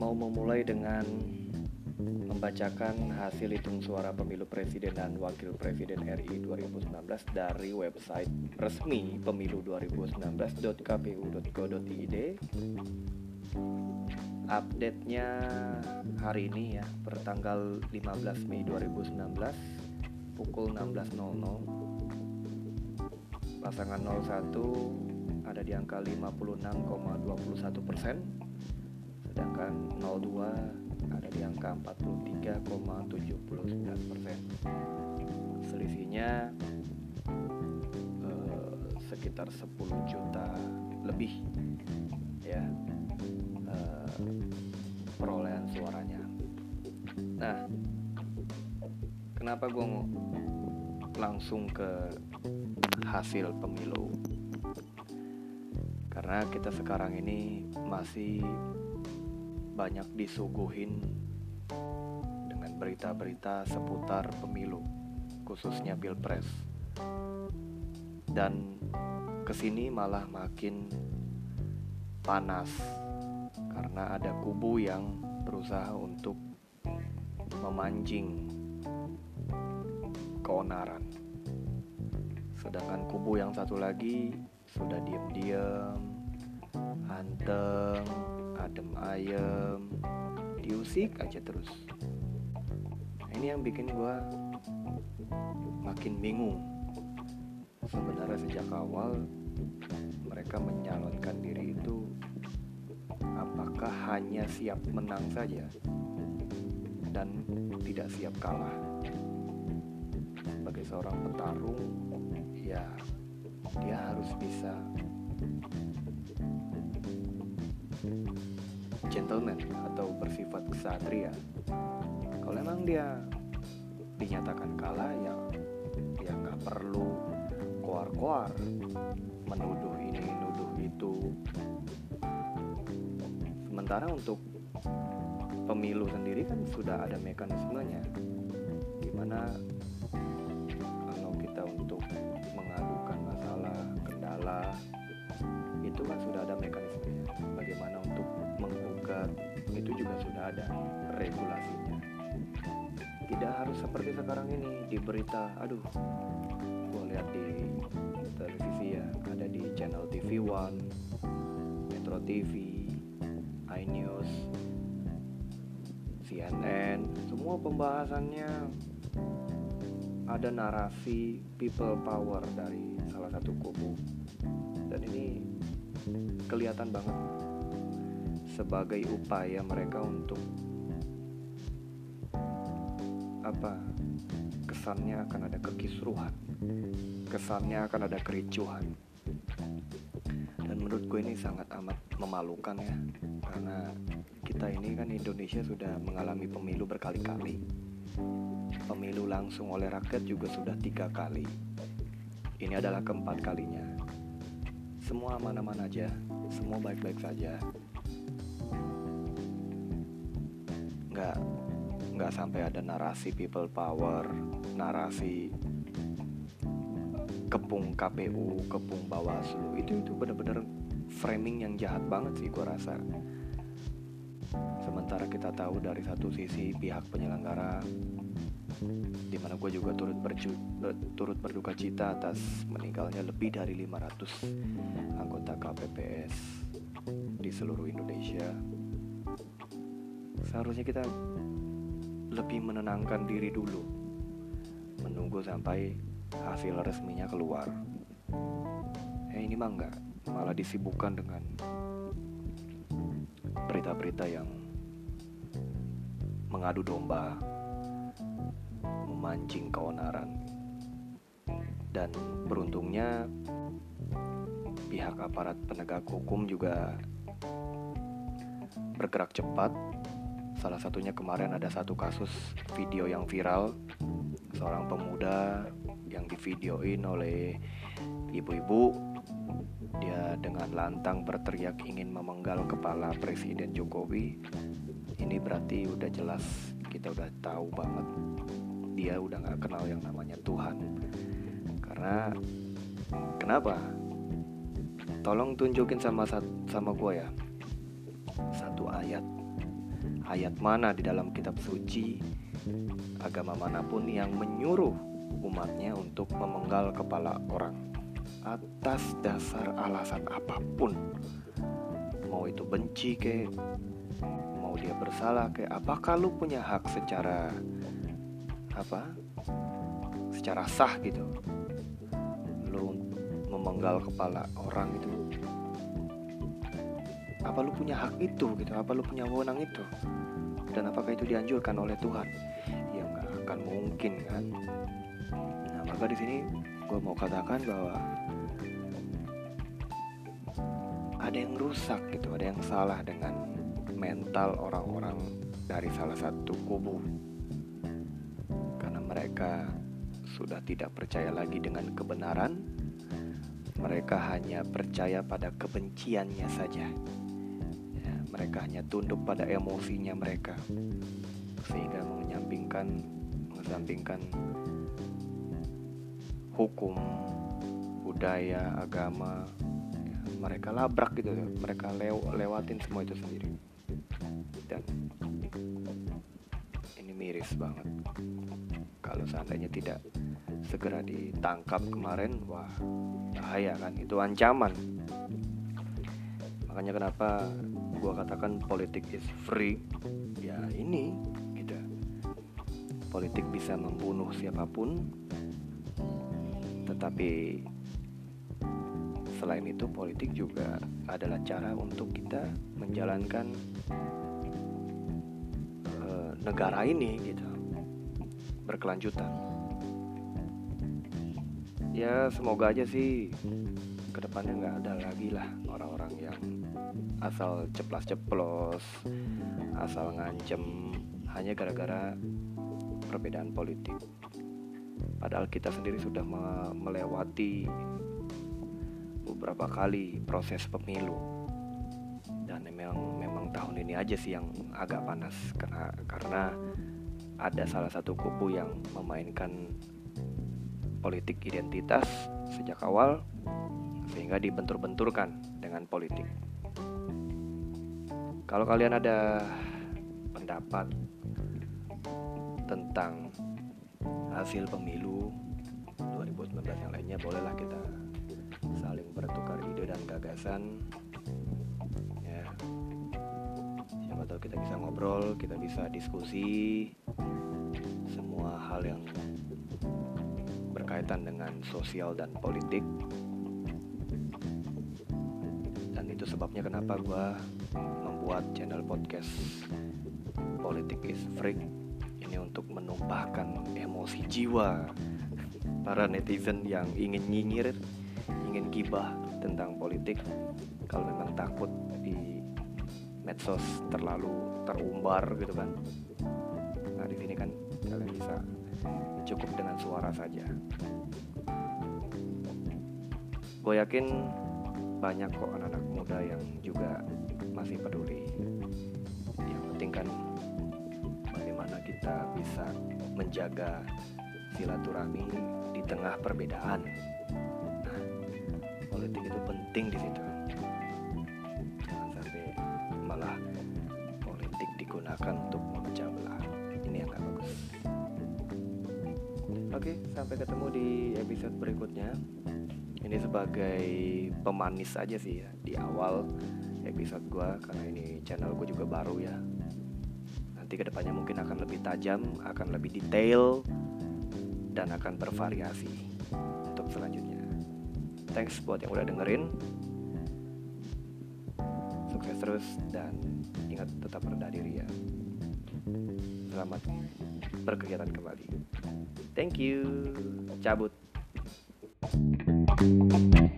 mau memulai dengan membacakan hasil hitung suara pemilu presiden dan wakil presiden RI 2019 dari website resmi pemilu 2019.kpu.go.id update-nya hari ini ya pertanggal 15 Mei 2019 pukul 16.00 pasangan 01 ada di angka 56,21 persen sedangkan 02 ada di angka 43,79 persen. Selisihnya eh, sekitar 10 juta lebih ya eh, perolehan suaranya. Nah, kenapa gue langsung ke hasil pemilu? Karena kita sekarang ini masih banyak disuguhin dengan berita-berita seputar pemilu, khususnya pilpres. Dan ke sini malah makin panas karena ada kubu yang berusaha untuk memancing keonaran. Sedangkan kubu yang satu lagi sudah diem-diem, anteng, adem ayem diusik aja terus. Nah, ini yang bikin gue makin bingung. Sebenarnya sejak awal mereka menyalonkan diri itu apakah hanya siap menang saja dan tidak siap kalah. Sebagai seorang petarung ya dia harus bisa gentleman atau bersifat ksatria kalau emang dia dinyatakan kalah ya ya nggak perlu koar-koar menuduh ini nuduh itu. Sementara untuk pemilu sendiri kan sudah ada mekanismenya. Gimana kalau kita untuk mengadukan masalah kendala itu kan sudah ada mekanismenya bagaimana untuk menggugat itu juga sudah ada regulasinya. Tidak harus seperti sekarang ini di berita aduh gue lihat di televisi ya ada di channel TV One Metro TV iNews CNN semua pembahasannya ada narasi people power dari salah satu kubu. Dan ini kelihatan banget. Sebagai upaya mereka untuk apa? Kesannya akan ada kekisruhan. Kesannya akan ada kericuhan. Dan menurut gue ini sangat amat memalukan ya. Karena kita ini kan Indonesia sudah mengalami pemilu berkali-kali. Pemilu langsung oleh rakyat juga sudah tiga kali. Ini adalah keempat kalinya semua aman-aman aja. Semua baik-baik saja. Nggak nggak sampai ada narasi people power narasi kepung KPU kepung Bawaslu. Itu itu bener-bener framing yang jahat banget sih gue rasa. Sementara kita tahu dari satu sisi pihak penyelenggara di mana gue juga turut berju, turut berduka cita atas meninggalnya lebih dari 500 anggota KPPS di seluruh Indonesia. Seharusnya kita lebih menenangkan diri dulu menunggu sampai hasil resminya keluar. Eh ini mah enggak malah disibukkan dengan berita-berita yang mengadu domba memancing keonaran. Dan beruntungnya pihak aparat penegak hukum juga bergerak cepat. Salah satunya kemarin ada satu kasus video yang viral. Seorang pemuda yang divideoin oleh ibu-ibu. Dia dengan lantang berteriak ingin memenggal kepala Presiden Jokowi. Ini berarti udah jelas kita udah tahu banget dia udah nggak kenal yang namanya Tuhan. Karena kenapa? Tolong tunjukin sama sama gue ya. Satu ayat. Ayat mana di dalam kitab suci agama mana pun yang menyuruh umatnya untuk memenggal kepala orang atas dasar alasan apa pun. Mau itu benci ke mau dia bersalah ke apakah lu punya hak secara apa? Secara sah gitu. Lu memenggal kepala orang itu apa lu punya hak itu gitu? Apa lu punya wewenang itu? Dan apakah itu dianjurkan oleh Tuhan? Ya nggak akan mungkin kan. Nah maka di sini gue mau katakan bahwa ada yang rusak gitu ada yang salah dengan mental orang-orang dari salah satu kubu mereka sudah tidak percaya lagi dengan kebenaran. Mereka hanya percaya pada kebenciannya saja. Mereka hanya tunduk pada emosinya mereka. Sehingga menyampingkan mengesampingkan hukum budaya agama ya, mereka labrak gitu. Mereka lew lewatin semua itu sendiri. Dan ini miris banget kalau seandainya tidak segera ditangkap kemarin wah bahaya kan itu ancaman. Makanya kenapa gue katakan politik is free? Ya ini gitu politik bisa membunuh siapa pun tetapi selain itu politik juga adalah cara untuk kita menjalankan uh, negara ini gitu berkelanjutan. Ya semoga aja sih ke depannya nggak ada lagi lah orang-orang yang asal ceplas-ceplos asal ngancem hanya gara-gara perbedaan politik. Padahal kita sendiri sudah melewati beberapa kali proses pemilu. Dan memang memang tahun ini aja sih yang agak panas karena karena ada salah satu kubu yang memainkan politik identitas sejak awal sehingga dibentur-benturkan dengan politik. Kalau kalian ada pendapat tentang hasil pemilu 2019 yang lainnya bolehlah kita saling bertukar ide dan gagasan. Ya. Siapa tahu kita bisa ngobrol kita bisa diskusi hal yang berkaitan dengan sosial dan politik itu sebabnya kenapa gue membuat channel podcast Politik is Freak ini untuk menumpahkan emosi jiwa para netizen yang ingin nyinyir, ingin gibah tentang politik. Kalau memang takut di medsos terlalu terumbar gitu kan. Nah di sini kan kalian bisa cukup dengan suara saja. Gue yakin banyak kok anak-anak muda yang juga masih peduli. Yang penting kan bagaimana kita bisa menjaga silaturahmi di tengah perbedaan. Nah, politik itu penting di situ. Jangan sampai malah politik digunakan untuk oke sampai ketemu di episode berikutnya. Ini sebagai pemanis aja sih ya di awal episode gue karena ini channel gue juga baru ya. Nanti ke depannya mungkin akan lebih tajam akan lebih detail dan akan bervariasi untuk selanjutnya. Thanks buat yang udah dengerin. Sukses terus dan ingat tetap rendah diri ya selamat berkegiatan kembali thank you cabut Thank you.